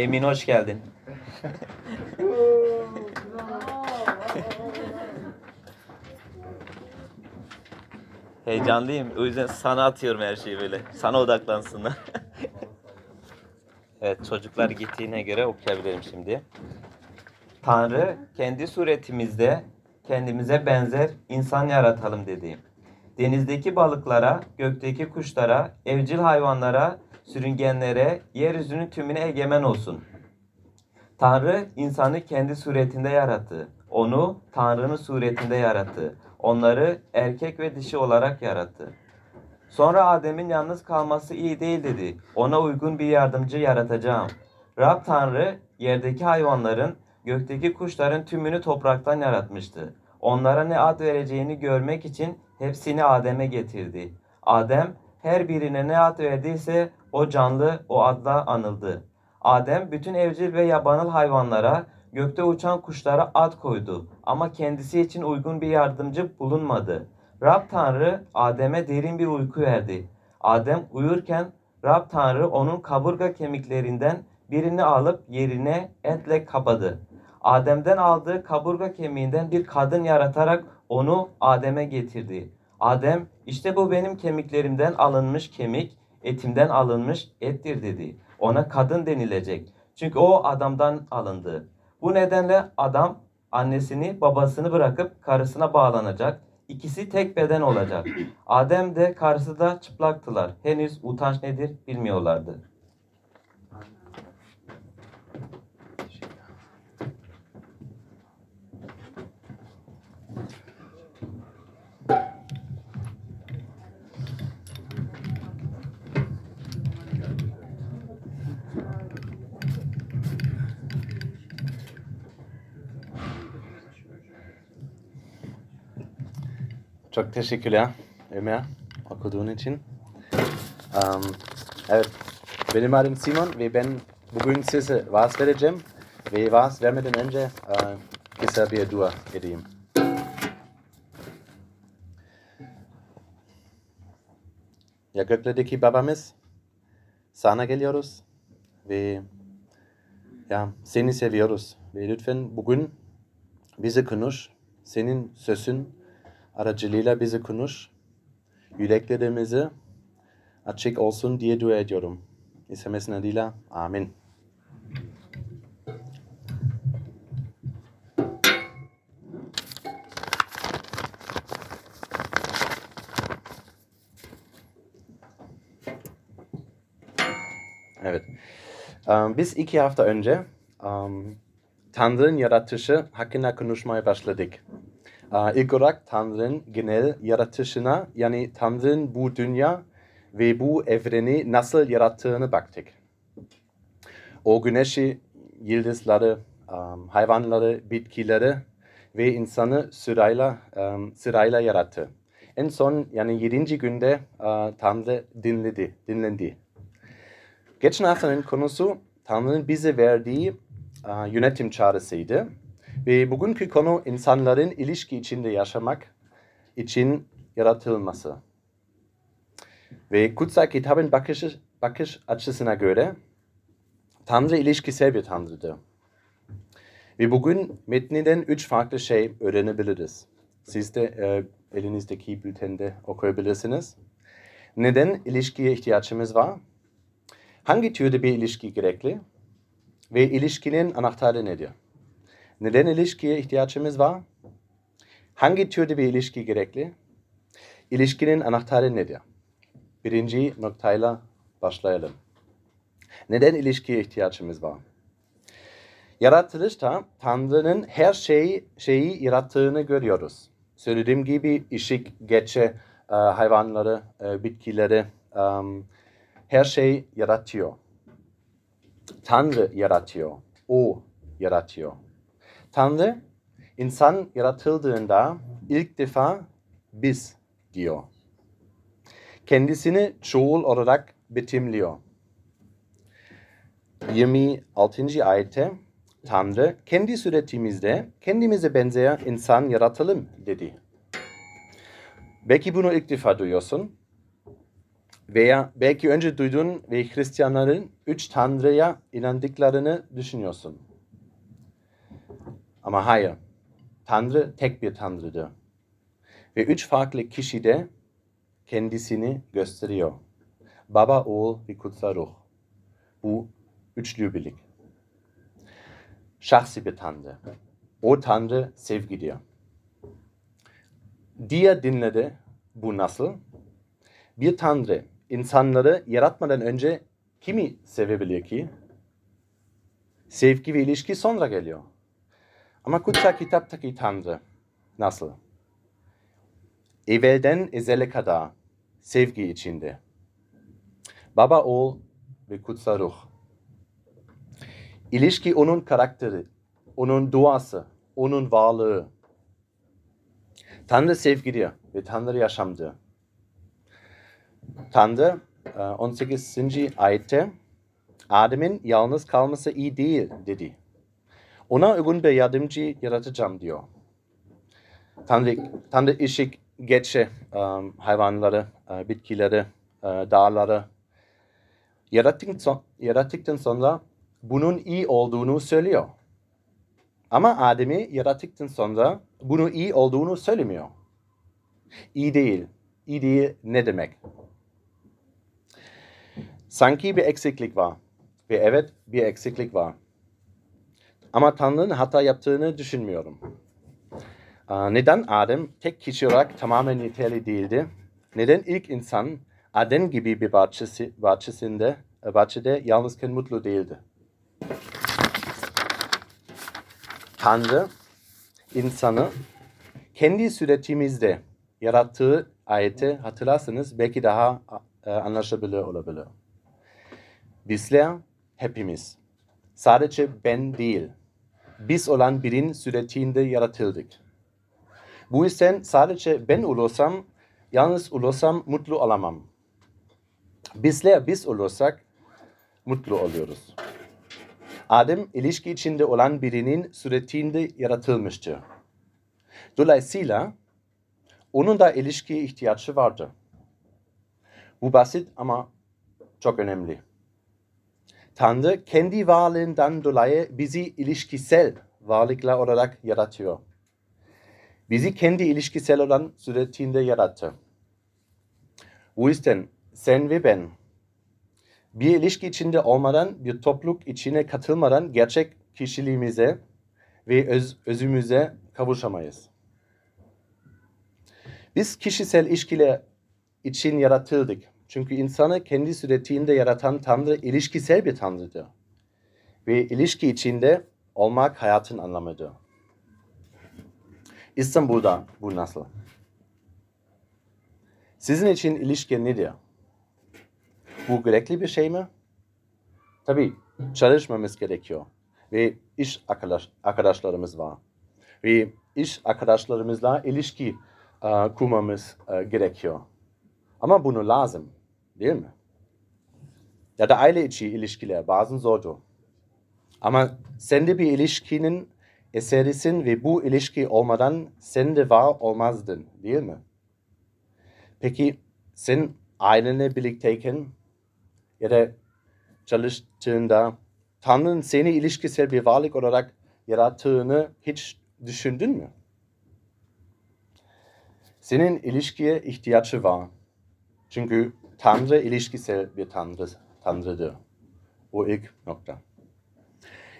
Emin hoş geldin. Heyecanlıyım. O yüzden sana atıyorum her şeyi böyle. Sana odaklansınlar. evet çocuklar gittiğine göre okuyabilirim şimdi. Tanrı kendi suretimizde kendimize benzer insan yaratalım dedi. Denizdeki balıklara, gökteki kuşlara, evcil hayvanlara, sürüngenlere, yeryüzünün tümüne egemen olsun. Tanrı insanı kendi suretinde yarattı. Onu Tanrı'nın suretinde yarattı. Onları erkek ve dişi olarak yarattı. Sonra Adem'in yalnız kalması iyi değil dedi. Ona uygun bir yardımcı yaratacağım. Rab Tanrı yerdeki hayvanların, gökteki kuşların tümünü topraktan yaratmıştı. Onlara ne ad vereceğini görmek için hepsini Adem'e getirdi. Adem her birine ne ad verdiyse o canlı o adla anıldı. Adem bütün evcil ve yabanıl hayvanlara, gökte uçan kuşlara ad koydu ama kendisi için uygun bir yardımcı bulunmadı. Rab Tanrı Adem'e derin bir uyku verdi. Adem uyurken Rab Tanrı onun kaburga kemiklerinden birini alıp yerine etle kapadı. Adem'den aldığı kaburga kemiğinden bir kadın yaratarak onu Adem'e getirdi. Adem işte bu benim kemiklerimden alınmış kemik, etimden alınmış ettir dedi. Ona kadın denilecek. Çünkü o adamdan alındı. Bu nedenle adam annesini babasını bırakıp karısına bağlanacak. İkisi tek beden olacak. Adem de karısı da çıplaktılar. Henüz utanç nedir bilmiyorlardı. Çok teşekkürler Ömer okuduğun için. Um, evet, benim adım Simon ve ben bugün size vaaz vereceğim. Ve vaaz vermeden önce uh, kısa bir dua edeyim. Ya göklerdeki babamız sana geliyoruz ve ya seni seviyoruz. Ve lütfen bugün bizi konuş. Senin sözün aracılığıyla bizi konuş. Yüreklerimizi açık olsun diye dua ediyorum. İstemesine adıyla amin. Evet. Um, biz iki hafta önce um, Tanrı'nın yaratışı hakkında konuşmaya başladık. Uh, ilk olarak Tanrı'nın genel yaratışına yani Tanrı'nın bu dünya ve bu evreni nasıl yarattığını baktık. O güneşi, yıldızları, um, hayvanları, bitkileri ve insanı sırayla, um, sırayla yarattı. En son yani yedinci günde uh, Tanrı dinledi, dinlendi. Geçen haftanın konusu Tanrı'nın bize verdiği uh, yönetim çağrısıydı. Ve bugünkü konu insanların ilişki içinde yaşamak için yaratılması. Ve kutsal kitabın bakış, bakış açısına göre Tanrı ilişkisel bir Tanrı'dır. Ve bugün metninden üç farklı şey öğrenebiliriz. Siz de e, elinizdeki bültende okuyabilirsiniz. Neden ilişkiye ihtiyacımız var? Hangi türde bir ilişki gerekli? Ve ilişkinin anahtarı nedir? Neden ilişkiye ihtiyacımız var? Hangi türde bir ilişki gerekli? İlişkinin anahtarı nedir? Birinci noktayla başlayalım. Neden ilişkiye ihtiyacımız var? Yaratılışta Tanrı'nın her şeyi, şeyi yarattığını görüyoruz. Söylediğim gibi ışık, geçe, e, hayvanları, e, bitkileri, um, her şey yaratıyor. Tanrı yaratıyor. O yaratıyor. Tanrı insan yaratıldığında ilk defa biz diyor. Kendisini çoğul olarak betimliyor. 26. ayette Tanrı kendi suretimizde kendimize benzeyen insan yaratalım dedi. Belki bunu ilk defa duyuyorsun. Veya belki önce duydun ve Hristiyanların üç tanrıya inandıklarını düşünüyorsun. Ama hayır. Tanrı tek bir tanrıdır. Ve üç farklı kişi de kendisini gösteriyor. Baba, oğul ve kutsal ruh. Bu üçlü birlik. Şahsi bir tanrı. O tanrı sevgidir. Diğer dinlerde bu nasıl? Bir tanrı insanları yaratmadan önce kimi sevebilir ki? Sevgi ve ilişki sonra geliyor. Ama kutsal kitaptaki tanrı nasıl? Evvelden ezele kadar sevgi içinde. Baba, oğul ve kutsal ruh. İlişki onun karakteri, onun duası, onun varlığı. Tanrı sevgidir ve Tanrı yaşamdır. Tanrı e, 18. ayette Adem'in yalnız kalması iyi değil dedi. Ona uygun bir yardımcı yaratacağım diyor. Tanrı, Tanrı ışık geçe um, hayvanları, e, bitkileri, e, dağları yarattıktan, yarattıktan sonra bunun iyi olduğunu söylüyor. Ama Adem'i yarattıktan sonra bunu iyi olduğunu söylemiyor. İyi değil. İyi değil ne demek? Sanki bir eksiklik var. Ve evet bir eksiklik var. Ama Tanrı'nın hata yaptığını düşünmüyorum. Neden Adem tek kişi olarak tamamen yeterli değildi? Neden ilk insan Adem gibi bir bahçesi, bahçesinde, bahçede yalnızken mutlu değildi? Tanrı insanı kendi suretimizde yarattığı ayeti hatırlarsanız belki daha e, olabilir. Bizler hepimiz sadece ben değil biz olan birin suretinde yaratıldık. Bu yüzden sadece ben olursam, yalnız olursam mutlu olamam. Bizler biz olursak mutlu oluyoruz. Adem ilişki içinde olan birinin suretinde yaratılmıştır. Dolayısıyla onun da ilişkiye ihtiyacı vardı. Bu basit ama çok önemli. Tanrı kendi varlığından dolayı bizi ilişkisel varlıklar olarak yaratıyor. Bizi kendi ilişkisel olan suretinde yarattı. Bu yüzden sen ve ben bir ilişki içinde olmadan, bir topluluk içine katılmadan gerçek kişiliğimize ve öz, özümüze kavuşamayız. Biz kişisel ilişkiler için yaratıldık. Çünkü insanı kendi suretinde yaratan Tanrı ilişkisel bir Tanrıdır. Ve ilişki içinde olmak hayatın anlamıdır. İstanbul'da bu nasıl? Sizin için ilişki nedir? Bu gerekli bir şey mi? Tabii çalışmamız gerekiyor. Ve iş arkadaş, arkadaşlarımız var. Ve iş arkadaşlarımızla ilişki uh, kurmamız uh, gerekiyor. Ama bunu lazım. Değil mi? Ya da aile içi ilişkiler bazen zordur. Ama sen de bir ilişkinin eserisin ve bu ilişki olmadan sen de var olmazdın değil mi? Peki sen ailenle birlikteyken ya da çalıştığında Tanrı'nın seni ilişkisel bir varlık olarak yarattığını hiç düşündün mü? Senin ilişkiye ihtiyacı var. Çünkü Tanrı ilişkisel bir tanrı, tanrıdır. Bu ilk nokta.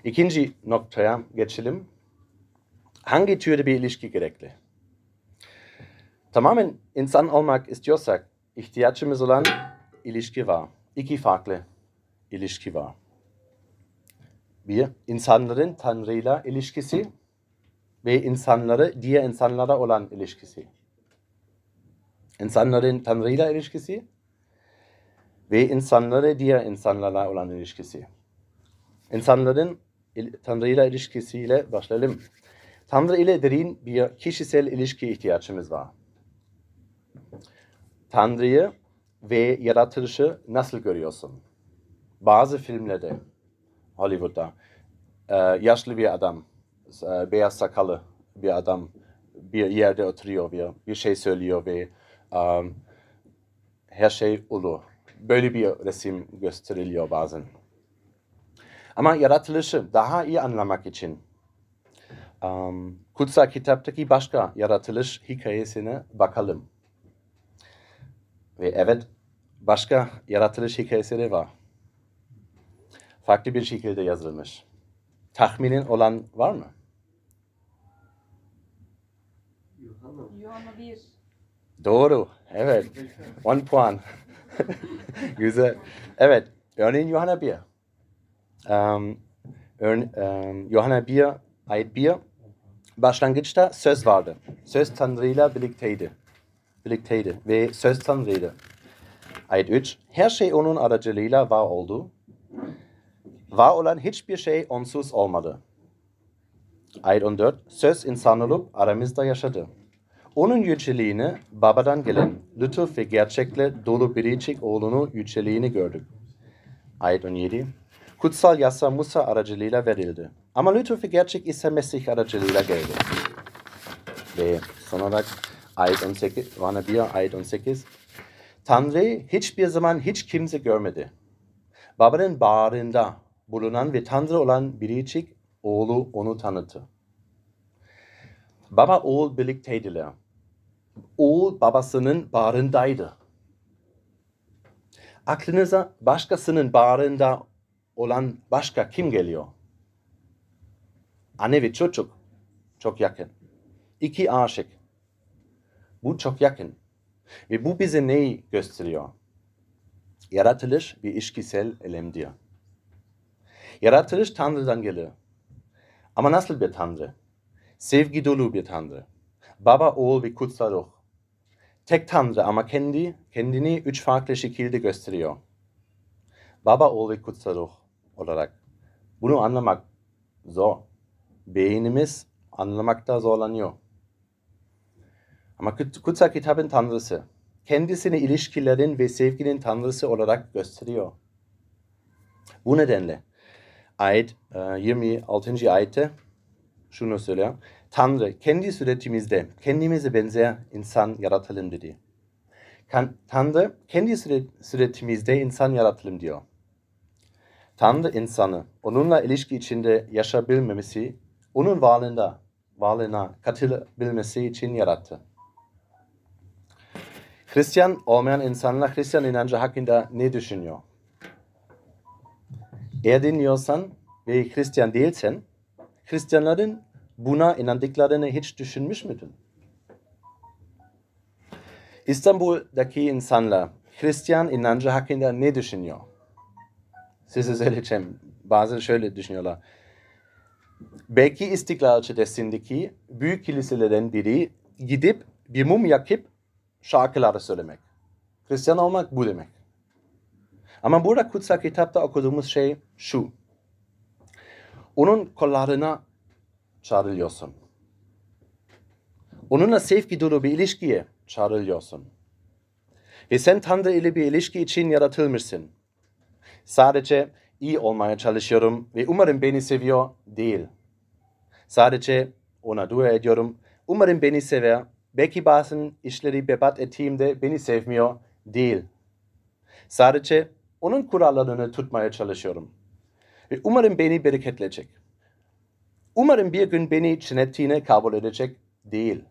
İkinci noktaya geçelim. Hangi türde bir ilişki gerekli? Tamamen insan olmak istiyorsak ihtiyacımız olan ilişki var. İki farklı ilişki var. Bir, insanların Tanrı'yla ilişkisi ve insanları diğer insanlara olan ilişkisi. İnsanların Tanrı'yla ilişkisi ve insanları diğer insanlarla olan ilişkisi. İnsanların Tanrı'yla ilişkisiyle başlayalım. Tanrı ile derin bir kişisel ilişki ihtiyacımız var. Tanrı'yı ve yaratılışı nasıl görüyorsun? Bazı filmlerde, Hollywood'da, e, yaşlı bir adam, e, beyaz sakalı bir adam bir yerde oturuyor, bir, bir şey söylüyor ve um, her şey olur böyle bir resim gösteriliyor bazen. Ama yaratılışı daha iyi anlamak için um, kutsal kitaptaki başka yaratılış hikayesine bakalım. Ve evet başka yaratılış hikayesi de var. Farklı bir şekilde yazılmış. Tahminin olan var mı? Yuhanna 1. Doğru. Evet. 10 puan. Güzel. Evet. Örneğin Yuhanna 1. Um, örne, um, Yuhanna 1, ayet 1. Başlangıçta söz vardı. Söz Tanrı'yla birlikteydi. Birlikteydi. Ve söz Tanrı'ydı. Ayet 3. Her şey onun aracılığıyla var oldu. Var olan hiçbir şey onsuz olmadı. Ayet 14. Söz insan olup aramızda yaşadı. Onun yüceliğini babadan gelen lütuf ve gerçekle dolu biricik oğlunu yüceliğini gördük. Ayet 17. Kutsal yasa Musa aracılığıyla verildi. Ama lütuf ve gerçek ise Mesih aracılığıyla geldi. Ve son olarak ayet 18, Yuhanna 1, ayet 18. Tanrı hiçbir zaman hiç kimse görmedi. Babanın bağrında bulunan ve Tanrı olan biricik oğlu onu tanıttı. Baba oğul birlikteydiler. Oğul babasının bağrındaydı. Aklınıza başkasının bağrında olan başka kim geliyor? Anne ve çocuk. Çok yakın. İki aşık. Bu çok yakın. Ve bu bize neyi gösteriyor? Yaratılış bir işkisel elemdir. Yaratılış Tanrı'dan geliyor. Ama nasıl bir Tanrı? Sevgi dolu bir Tanrı. Baba, oğul ve kutsal ruh. Tek Tanrı ama kendi kendini üç farklı şekilde gösteriyor. Baba, oğul ve kutsal ruh olarak. Bunu anlamak zor. Beynimiz anlamakta zorlanıyor. Ama kut- kutsal kitabın Tanrısı kendisini ilişkilerin ve sevginin Tanrısı olarak gösteriyor. Bu nedenle ayet e, 26. ayette şunu söylüyor. Tanrı kendi suretimizde kendimize benzer insan yaratalım dedi. Tanrı kendi sure- suretimizde insan yaratalım diyor. Tanrı insanı onunla ilişki içinde yaşayabilmemesi, onun varlığında, varlığına katılabilmesi için yarattı. Hristiyan olmayan insanlar Hristiyan inancı hakkında ne düşünüyor? Eğer dinliyorsan ve Hristiyan değilsen, Hristiyanların buna inandıklarını hiç düşünmüş müydün? İstanbul'daki insanlar Hristiyan inancı hakkında ne düşünüyor? Size söyleyeceğim. Bazı şöyle düşünüyorlar. Belki İstiklal Caddesi'ndeki büyük kiliselerden biri gidip bir mum yakıp şarkıları söylemek. Hristiyan olmak bu demek. Ama burada kutsal kitapta okuduğumuz şey şu. Onun kollarına çağrılıyorsun. Onunla sevgi dolu bir ilişkiye çağrılıyorsun. Ve sen Tanrı ile bir ilişki için yaratılmışsın. Sadece iyi olmaya çalışıyorum ve umarım beni seviyor değil. Sadece ona dua ediyorum. Umarım beni sever. Belki bazen işleri berbat ettiğimde beni sevmiyor değil. Sadece onun kurallarını tutmaya çalışıyorum. Ve umarım beni bereketleyecek. Umarım bir gün beni cennetine kabul edecek değil.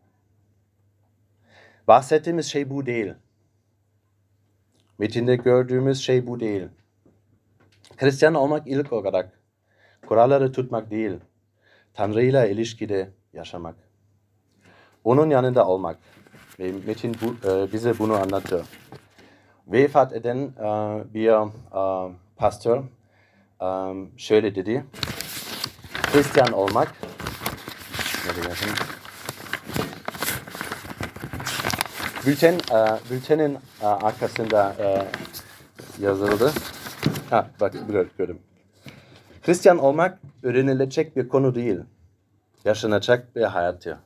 Bahsettiğimiz şey bu değil. Metinde gördüğümüz şey bu değil. Hristiyan olmak ilk olarak kuralları tutmak değil, Tanrı ile ilişkide yaşamak. Onun yanında olmak. Ve Metin bu, e, bize bunu anlatıyor. Vefat eden e, bir e, pastör e, şöyle dedi. Hristiyan olmak? Bülten, e, bültenin e, arkasında e, yazıldı. Ha bak gör- gördüm. Hristiyan olmak öğrenilecek bir konu değil. Yaşanacak bir hayattır.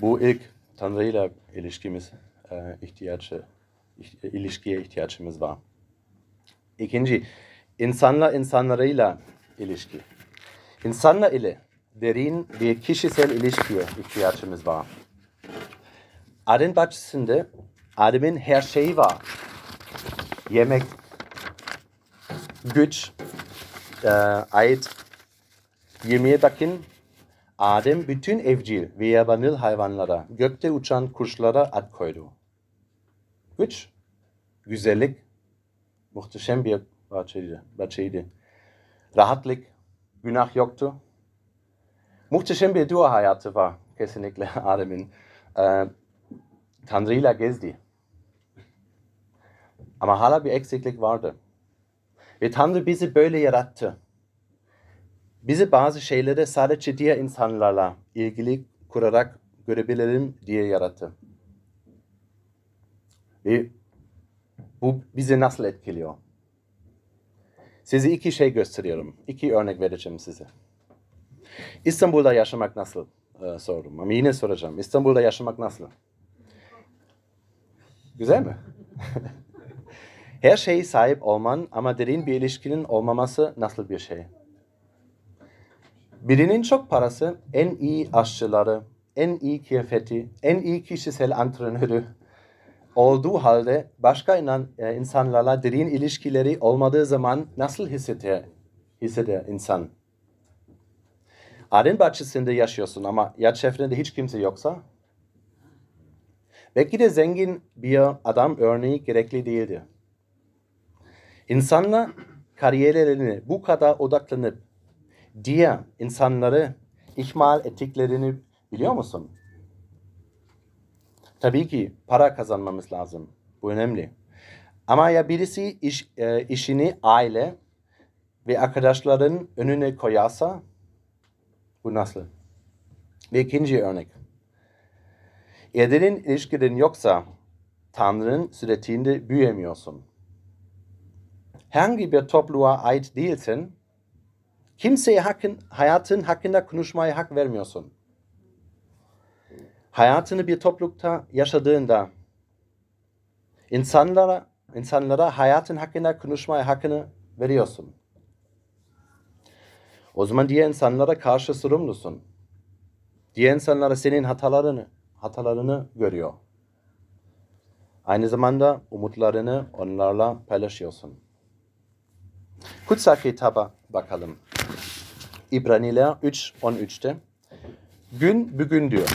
Bu ilk Tanrı ile ilişkimiz, e, ihtiyacı, iht- ilişkiye ihtiyacımız var. İkinci, insanla insanlarıyla ilişki. İnsanla ile derin bir kişisel ilişkiye ihtiyacımız var. Arın bahçesinde Adem'in her şeyi var. Yemek, güç, e, ait yemeğe bakın. Adem bütün evcil ve yabanıl hayvanlara, gökte uçan kuşlara ad koydu. Güç, güzellik, muhteşem bir bahçeydi. bahçeydi. Rahatlık, günah yoktu. Muhteşem bir dua hayatı var kesinlikle Adem'in. Ee, Tanrı'yla gezdi. Ama hala bir eksiklik vardı. Ve Tanrı bizi böyle yarattı. Bizi bazı şeyleri sadece diğer insanlarla ilgili kurarak görebilelim diye yarattı. Ve bu bizi nasıl etkiliyor? Size iki şey gösteriyorum. İki örnek vereceğim size. İstanbul'da yaşamak nasıl? Ee, sordum. Ama yine soracağım. İstanbul'da yaşamak nasıl? Güzel mi? Her şeye sahip olman ama derin bir ilişkinin olmaması nasıl bir şey? Birinin çok parası, en iyi aşçıları, en iyi kıyafeti, en iyi kişisel antrenörü olduğu halde başka inan, e, insanlarla derin ilişkileri olmadığı zaman nasıl hisseder, hisseder insan? Arın bahçesinde yaşıyorsun ama ya çevrende hiç kimse yoksa? Belki de zengin bir adam örneği gerekli değildi. İnsanlar kariyerlerine bu kadar odaklanıp diğer insanları ihmal ettiklerini biliyor musun? Tabii ki para kazanmamız lazım. Bu önemli. Ama ya birisi iş, e, işini aile ve arkadaşların önüne koyarsa bu nasıl? Ve ikinci örnek. Edenin ilişkilerin yoksa Tanrı'nın süretinde büyüyemiyorsun. Herhangi bir topluluğa ait değilsin, kimseye hakkın, hayatın hakkında konuşmaya hak vermiyorsun. Hayatını bir toplulukta yaşadığında insanlara insanlara hayatın hakkında konuşmaya hakkını veriyorsun. O zaman diğer insanlara karşı sorumlusun. Diğer insanlara senin hatalarını hatalarını görüyor. Aynı zamanda umutlarını onlarla paylaşıyorsun. Kutsal kitaba bakalım. İbraniler 3.13'te Gün bugün diyor.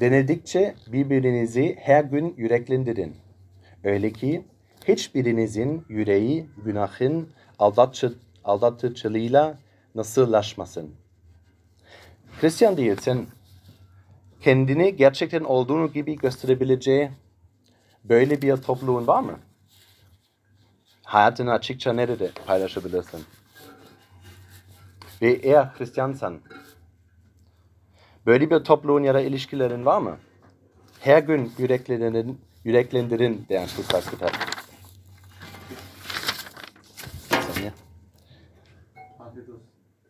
Denedikçe birbirinizi her gün yüreklendirin. Öyle ki hiçbirinizin yüreği günahın aldatçı, aldatıcılığıyla nasırlaşmasın. Hristiyan değilsen kendini gerçekten olduğunu gibi gösterebileceği böyle bir topluluğun var mı? Hayatını açıkça nerede paylaşabilirsin? Ve eğer Hristiyansan böyle bir topluluğun ya da ilişkilerin var mı? Her gün yüreklendirin, yüreklendirin diyen kutsal kitap.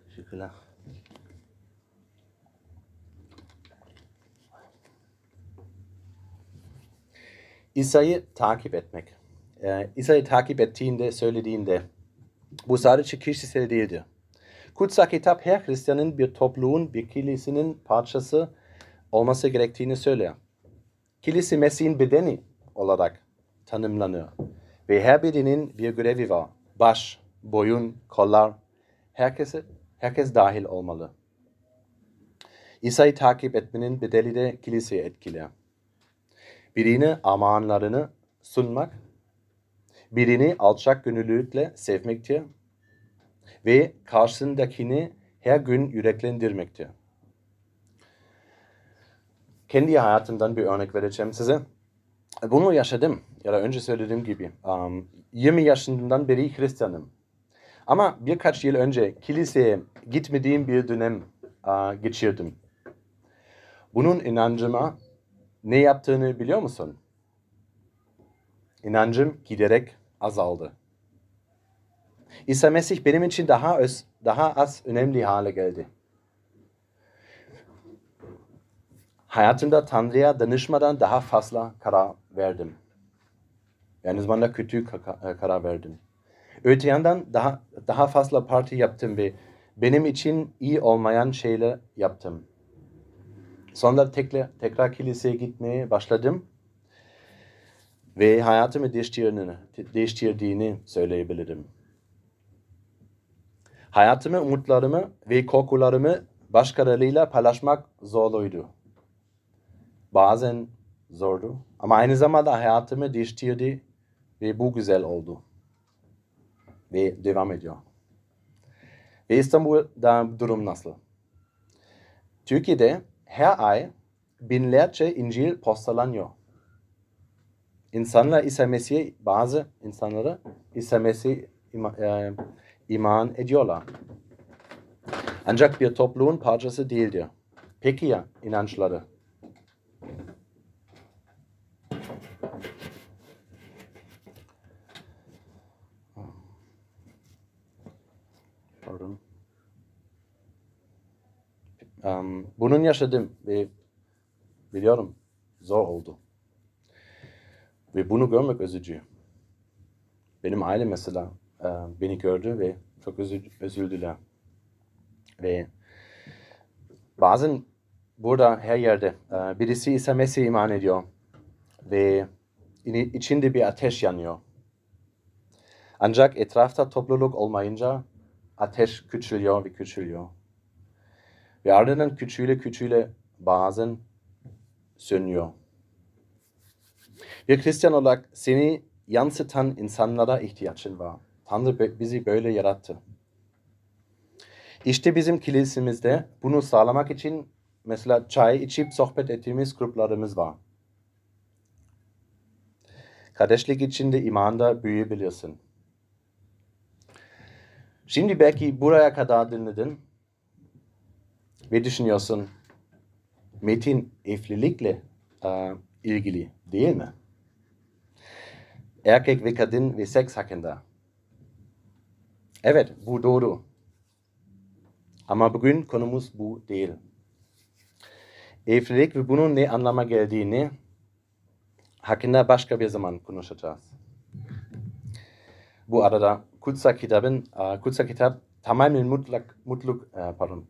Teşekkürler. İsa'yı takip etmek. Ee, İsa'yı takip ettiğinde, söylediğinde bu sadece kişisel değildi. Kutsal kitap her Hristiyanın bir topluluğun, bir kilisinin parçası olması gerektiğini söyler. Kilise Mesih'in bedeni olarak tanımlanıyor. Ve her birinin bir görevi var. Baş, boyun, kollar, herkese, herkes dahil olmalı. İsa'yı takip etmenin bedeli de kiliseyi etkiler. Birini amanlarını sunmak, birini alçak gönüllülükle sevmektir ve karşısındakini her gün yüreklendirmektir. Kendi hayatımdan bir örnek vereceğim size. Bunu yaşadım ya da önce söylediğim gibi. Um, 20 yaşından beri Hristiyanım. Ama birkaç yıl önce kiliseye gitmediğim bir dönem geçirdim. Bunun inancıma ne yaptığını biliyor musun? İnancım giderek azaldı. İsa Mesih benim için daha öz, daha az önemli hale geldi. Hayatımda Tanrı'ya danışmadan daha fazla karar verdim. Aynı zamanda kötü karar verdim. Öte yandan daha, daha fazla parti yaptım ve benim için iyi olmayan şeyler yaptım. Sonra tekrar, tekrar kiliseye gitmeye başladım. ve hayatımı değiştirdiğini, değiştirdiğini söyleyebilirim. Hayatımı, umutlarımı ve korkularımı başkalarıyla paylaşmak zorluydu. Bazen zordu ama aynı zamanda hayatımı değiştirdi ve bu güzel oldu. Ve devam ediyor. Ve İstanbul'da durum nasıl? Türkiye'de her ay binlerce İncil postalanıyor. İnsanlar İsa Mesih'e, bazı insanları İsa e, iman ediyorlar. Ancak bir topluluğun parçası değildir. Peki ya inançları? Pardon. Um, bunun yaşadım ve biliyorum zor oldu. Ve bunu görmek üzücü. Benim ailem mesela beni gördü ve çok üzü- üzüldüler. Ve bazen burada her yerde e, birisi İsa Mesih'e iman ediyor ve in- içinde bir ateş yanıyor. Ancak etrafta topluluk olmayınca ateş küçülüyor ve küçülüyor. Ve ardından küçüle küçüle bazen sönüyor. Bir Hristiyan olarak seni yansıtan insanlara ihtiyacın var. Tanrı bizi böyle yarattı. İşte bizim kilisemizde bunu sağlamak için mesela çay içip sohbet ettiğimiz gruplarımız var. Kardeşlik içinde imanda büyüyebilirsin. Şimdi belki buraya kadar dinledin ve düşünüyorsun Metin evlilikle e, ilgili değil mi? Erkek ve kadın ve seks hakkında. Evet, bu doğru. Ama bugün konumuz bu değil. Evlilik ve bunun ne anlama geldiğini hakkında başka bir zaman konuşacağız. Bu arada Kutsa kitabın, e, Kutsa kitap tamamen mutlak, mutluluk, e, pardon,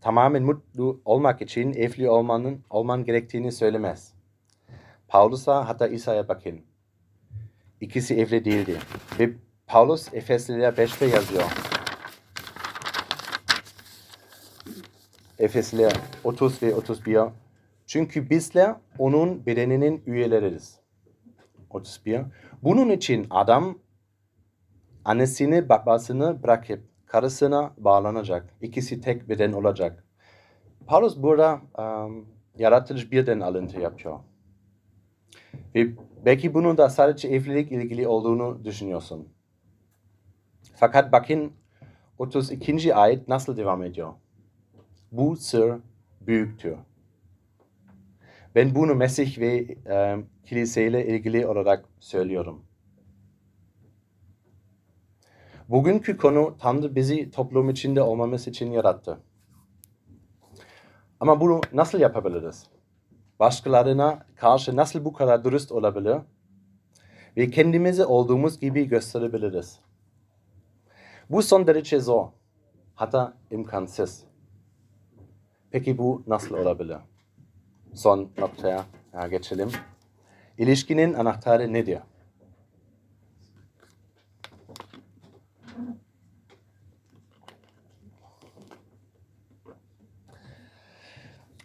tamamen mutlu olmak için evli olmanın olman gerektiğini söylemez. Paulus'a hatta İsa'ya bakın. İkisi evli değildi. Ve Paulus Efesliler 5'te yazıyor. Efesliler 30 ve 31. Çünkü bizler onun bedeninin üyeleriyiz. 31. Bunun için adam annesini babasını bırakıp karısına bağlanacak. İkisi tek beden olacak. Paulus burada um, yaratılış birden alıntı yapıyor. Ve belki bunun da sadece evlilik ilgili olduğunu düşünüyorsun. Fakat bakın 32. ayet nasıl devam ediyor. Bu sır büyüktür. Ben bunu Mesih ve e, kiliseyle ilgili olarak söylüyorum. Bugünkü konu Tanrı bizi toplum içinde olmamız için yarattı. Ama bunu nasıl yapabiliriz? Başkalarına karşı nasıl bu kadar dürüst olabilir? Ve kendimizi olduğumuz gibi gösterebiliriz. Bu son derece zor. Hatta imkansız. Peki bu nasıl olabilir? Son noktaya geçelim. İlişkinin anahtarı nedir?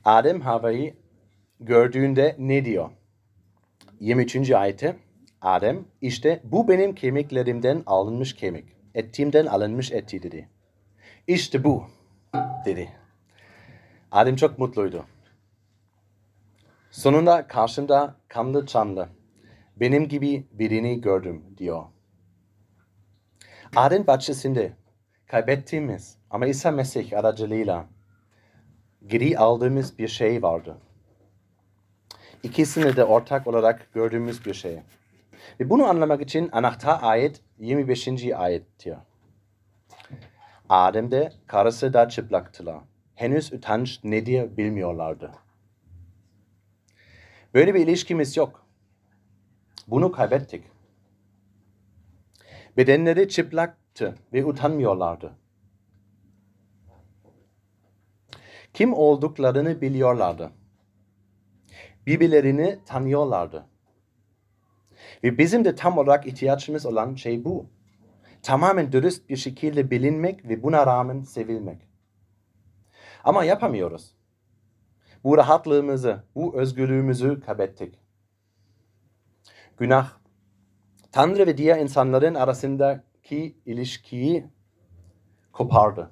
Adem Havva'yı gördüğünde ne diyor? 23. ayette Adem işte bu benim kemiklerimden alınmış kemik. Ettiğimden alınmış eti dedi. İşte bu dedi. Adem çok mutluydu. Sonunda karşımda kanlı çanlı benim gibi birini gördüm diyor. Adem bahçesinde kaybettiğimiz ama İsa Mesih aracılığıyla geri aldığımız bir şey vardı. İkisini de ortak olarak gördüğümüz bir şey. Ve bunu anlamak için anahtar ayet 25. ayettir. Adem de karısı da çıplaktılar. Henüz utanç nedir bilmiyorlardı. Böyle bir ilişkimiz yok. Bunu kaybettik. Bedenleri çıplaktı ve utanmıyorlardı. Kim olduklarını biliyorlardı. Birbirlerini tanıyorlardı. Ve bizim de tam olarak ihtiyacımız olan şey bu. Tamamen dürüst bir şekilde bilinmek ve buna rağmen sevilmek. Ama yapamıyoruz. Bu rahatlığımızı, bu özgürlüğümüzü kaybettik. Günah, Tanrı ve diğer insanların arasındaki ilişkiyi kopardı.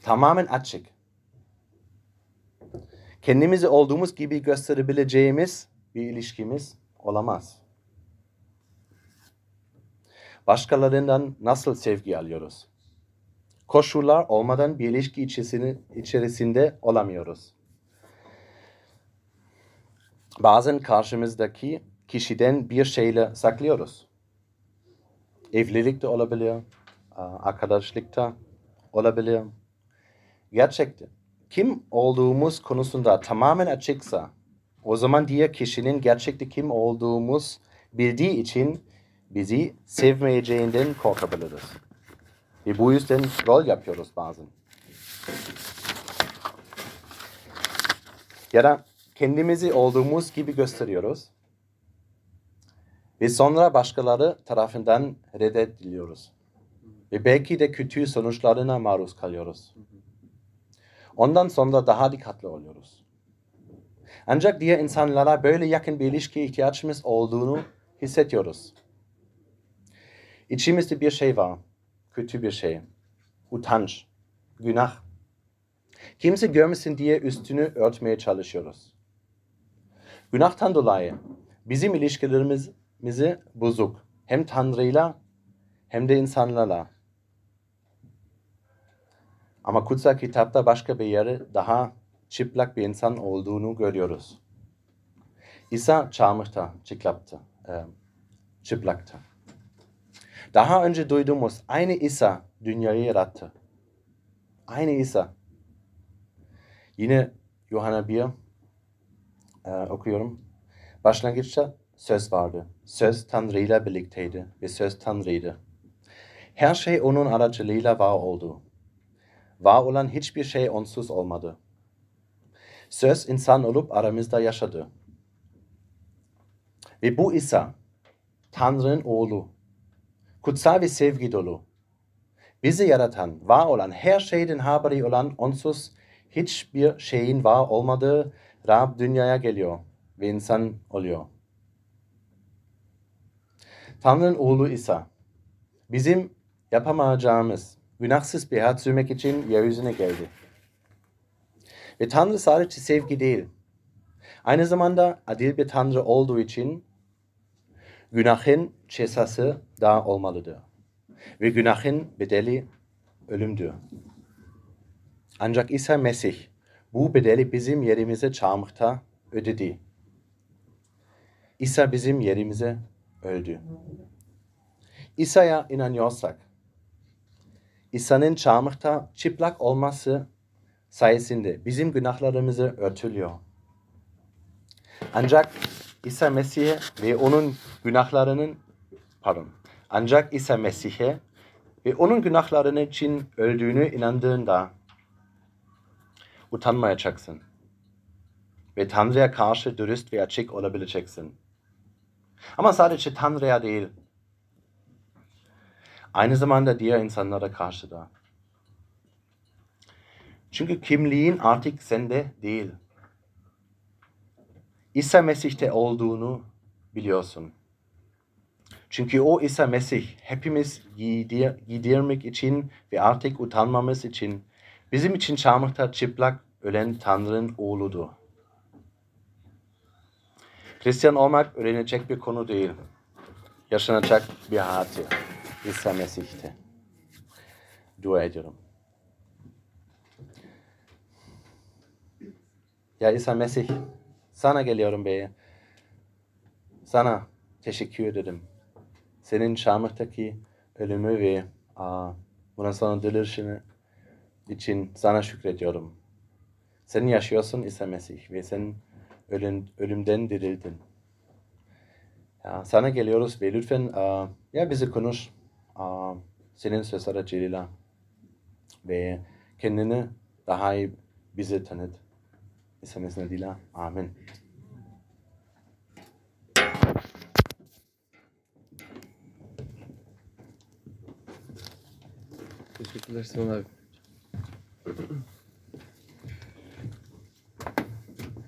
Tamamen açık. Kendimizi olduğumuz gibi gösterebileceğimiz bir ilişkimiz olamaz. Başkalarından nasıl sevgi alıyoruz? Koşullar olmadan bir ilişki içerisinde, olamıyoruz. Bazen karşımızdaki kişiden bir şeyle saklıyoruz. Evlilikte olabilir, arkadaşlıkta olabilir. Gerçekten kim olduğumuz konusunda tamamen açıksa o zaman diğer kişinin gerçekte kim olduğumuz bildiği için bizi sevmeyeceğinden korkabiliriz. Ve bu yüzden rol yapıyoruz bazen. Ya da kendimizi olduğumuz gibi gösteriyoruz. Ve sonra başkaları tarafından reddediliyoruz. Ve belki de kötü sonuçlarına maruz kalıyoruz. Ondan sonra daha dikkatli oluyoruz. Ancak diğer insanlara böyle yakın bir ilişkiye ihtiyacımız olduğunu hissediyoruz. İçimizde bir şey var. Kötü bir şey. Utanç. Günah. Kimse görmesin diye üstünü örtmeye çalışıyoruz. Günahtan dolayı bizim ilişkilerimizi bozuk. Hem Tanrı'yla hem de insanlarla. Ama kutsal kitapta başka bir yere daha çıplak bir insan olduğunu görüyoruz. İsa çarmıhta, çıplaktı. E. Daha önce duyduğumuz aynı İsa dünyayı yarattı. Aynı İsa. Yine Yuhanna 1 e, okuyorum. Başlangıçta söz vardı. Söz Tanrı ile birlikteydi ve söz Tanrı'ydı. Her şey onun aracılığıyla var oldu. Var olan hiçbir şey onsuz olmadı. Söz insan olup aramızda yaşadı. Ve bu İsa, Tanrı'nın oğlu, kutsal ve sevgi dolu. Bizi yaratan, var olan, her şeyden haberi olan, onsuz hiçbir şeyin var olmadığı Rab dünyaya geliyor ve insan oluyor. Tanrı'nın oğlu İsa, bizim yapamayacağımız, günahsız bir hayat sürmek için yeryüzüne geldi. Ve Tanrı sadece sevgi değil, aynı zamanda adil bir Tanrı olduğu için günahın cezası da olmalıdır. Ve günahın bedeli ölümdür. Ancak İsa Mesih bu bedeli bizim yerimize çarmıhta ödedi. İsa bizim yerimize öldü. İsa'ya inanıyorsak, İsa'nın çarmıhta çıplak olması sayesinde bizim günahlarımızı örtülüyor. Ancak İsa Mesih'e ve onun günahlarının pardon. Ancak İsa Mesih'e ve onun günahlarının için öldüğünü inandığında utanmayacaksın. Ve Tanrı'ya karşı dürüst ve açık olabileceksin. Ama sadece Tanrı'ya değil. Aynı zamanda diğer insanlara karşı da. Çünkü kimliğin artık sende değil. İsa Mesih'te olduğunu biliyorsun. Çünkü o İsa Mesih hepimiz gidir, gidirmek için ve artık utanmamız için bizim için çarmıhta çıplak ölen Tanrı'nın oğludur. Hristiyan olmak öğrenecek bir konu değil. Yaşanacak bir hayatı. İsa Mesih'te. Dua ediyorum. Ya İsa Mesih, sana geliyorum be. Sana teşekkür ederim. Senin çarmıhtaki ölümü ve aa, bundan sonra dirilişini için sana şükrediyorum. Sen yaşıyorsun İsa Mesih ve sen ölüm, ölümden dirildin. Ya, sana geliyoruz ve lütfen aa, ya bizi konuş. Aa, senin söz aracılığıyla ve kendini daha iyi bize tanıt. Ishamis Nadila. Amen. Teşekkürler Sinan abi.